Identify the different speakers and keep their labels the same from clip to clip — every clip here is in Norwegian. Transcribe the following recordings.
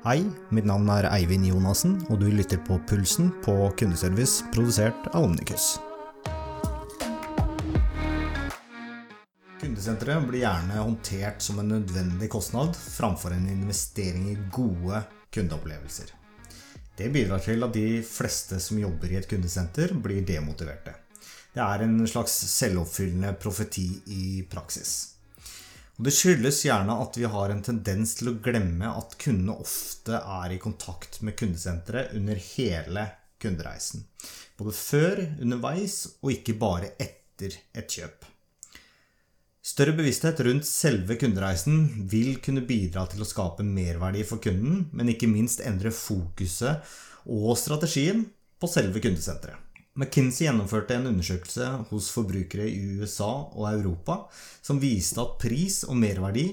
Speaker 1: Hei, mitt navn er Eivind Jonassen, og du lytter på Pulsen på kundeservice produsert av Omnikus. Kundesenteret blir gjerne håndtert som en nødvendig kostnad framfor en investering i gode kundeopplevelser. Det bidrar til at de fleste som jobber i et kundesenter, blir demotiverte. Det er en slags selvoppfyllende profeti i praksis. Og det skyldes gjerne at vi har en tendens til å glemme at kundene ofte er i kontakt med kundesenteret under hele kundereisen. Både før, underveis og ikke bare etter et kjøp. Større bevissthet rundt selve kundereisen vil kunne bidra til å skape merverdi for kunden, men ikke minst endre fokuset og strategien på selve kundesenteret. McKinsey gjennomførte en undersøkelse hos forbrukere i USA og Europa som viste at pris og merverdi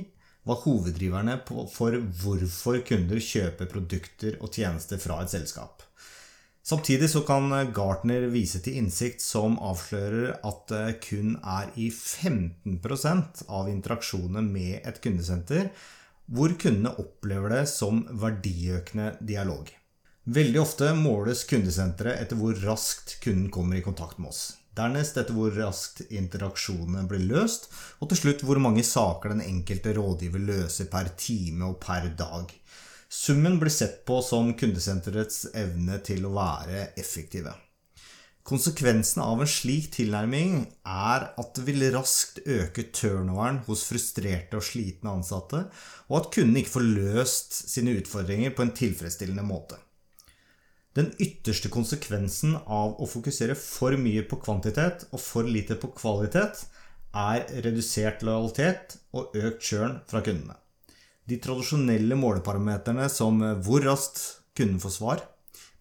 Speaker 1: var hoveddriverne for hvorfor kunder kjøper produkter og tjenester fra et selskap. Samtidig så kan Gartner vise til innsikt som avslører at det kun er i 15% av interaksjonene med et kundesenter hvor kundene opplever det som verdiøkende dialog. Veldig ofte måles kundesenteret etter hvor raskt kunden kommer i kontakt med oss. Dernest etter hvor raskt interaksjonene blir løst, og til slutt hvor mange saker den enkelte rådgiver løser per time og per dag. Summen blir sett på som kundesenterets evne til å være effektive. Konsekvensen av en slik tilnærming er at det vil raskt øke turnoveren hos frustrerte og slitne ansatte, og at kunden ikke får løst sine utfordringer på en tilfredsstillende måte. Den ytterste konsekvensen av å fokusere for mye på kvantitet og for lite på kvalitet er redusert lojalitet og økt churn fra kundene. De tradisjonelle måleparameterne som hvor raskt kunden får svar,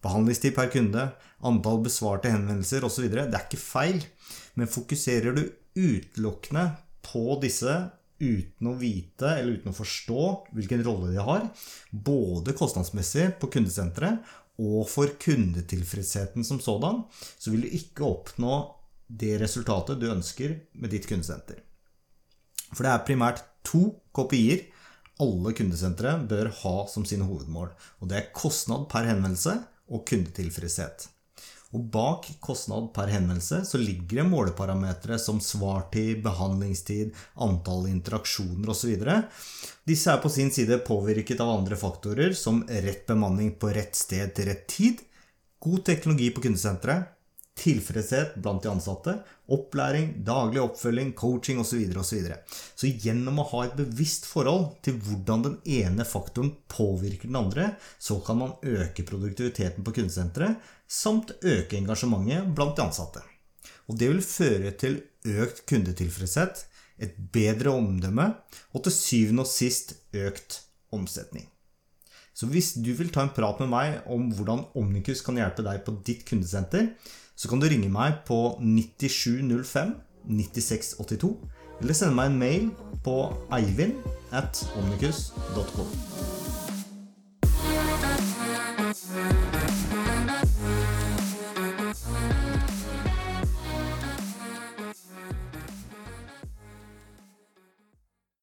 Speaker 1: behandlingstid per kunde, antall besvarte henvendelser osv., det er ikke feil, men fokuserer du utelukkende på disse uten å vite eller uten å forstå hvilken rolle de har, både kostnadsmessig på kundesenteret og for kundetilfredsheten som sådan, så vil du ikke oppnå det resultatet du ønsker med ditt kundesenter. For det er primært to kopier alle kundesentre bør ha som sine hovedmål. Og det er kostnad per henvendelse og kundetilfredshet. Og bak kostnad per henvendelse så ligger det måleparametere som svartid, behandlingstid, antall interaksjoner osv. Disse er på sin side påvirket av andre faktorer som rett bemanning på rett sted til rett tid, god teknologi på kundesenteret, tilfredshet blant de ansatte, opplæring, daglig oppfølging, coaching osv. Så, så, videre. så gjennom å ha et bevisst forhold til hvordan den ene faktoren påvirker den andre, så kan man øke produktiviteten på kundesenteret, samt øke engasjementet blant de ansatte. Og det vil føre til økt kundetilfredshet, et bedre omdømme og til syvende og sist økt omsetning. Så hvis du vil ta en prat med meg om hvordan Omnikus kan hjelpe deg på ditt kundesenter, så kan du ringe meg på 9705 9682, eller sende meg en mail på eivind at omnikus.com.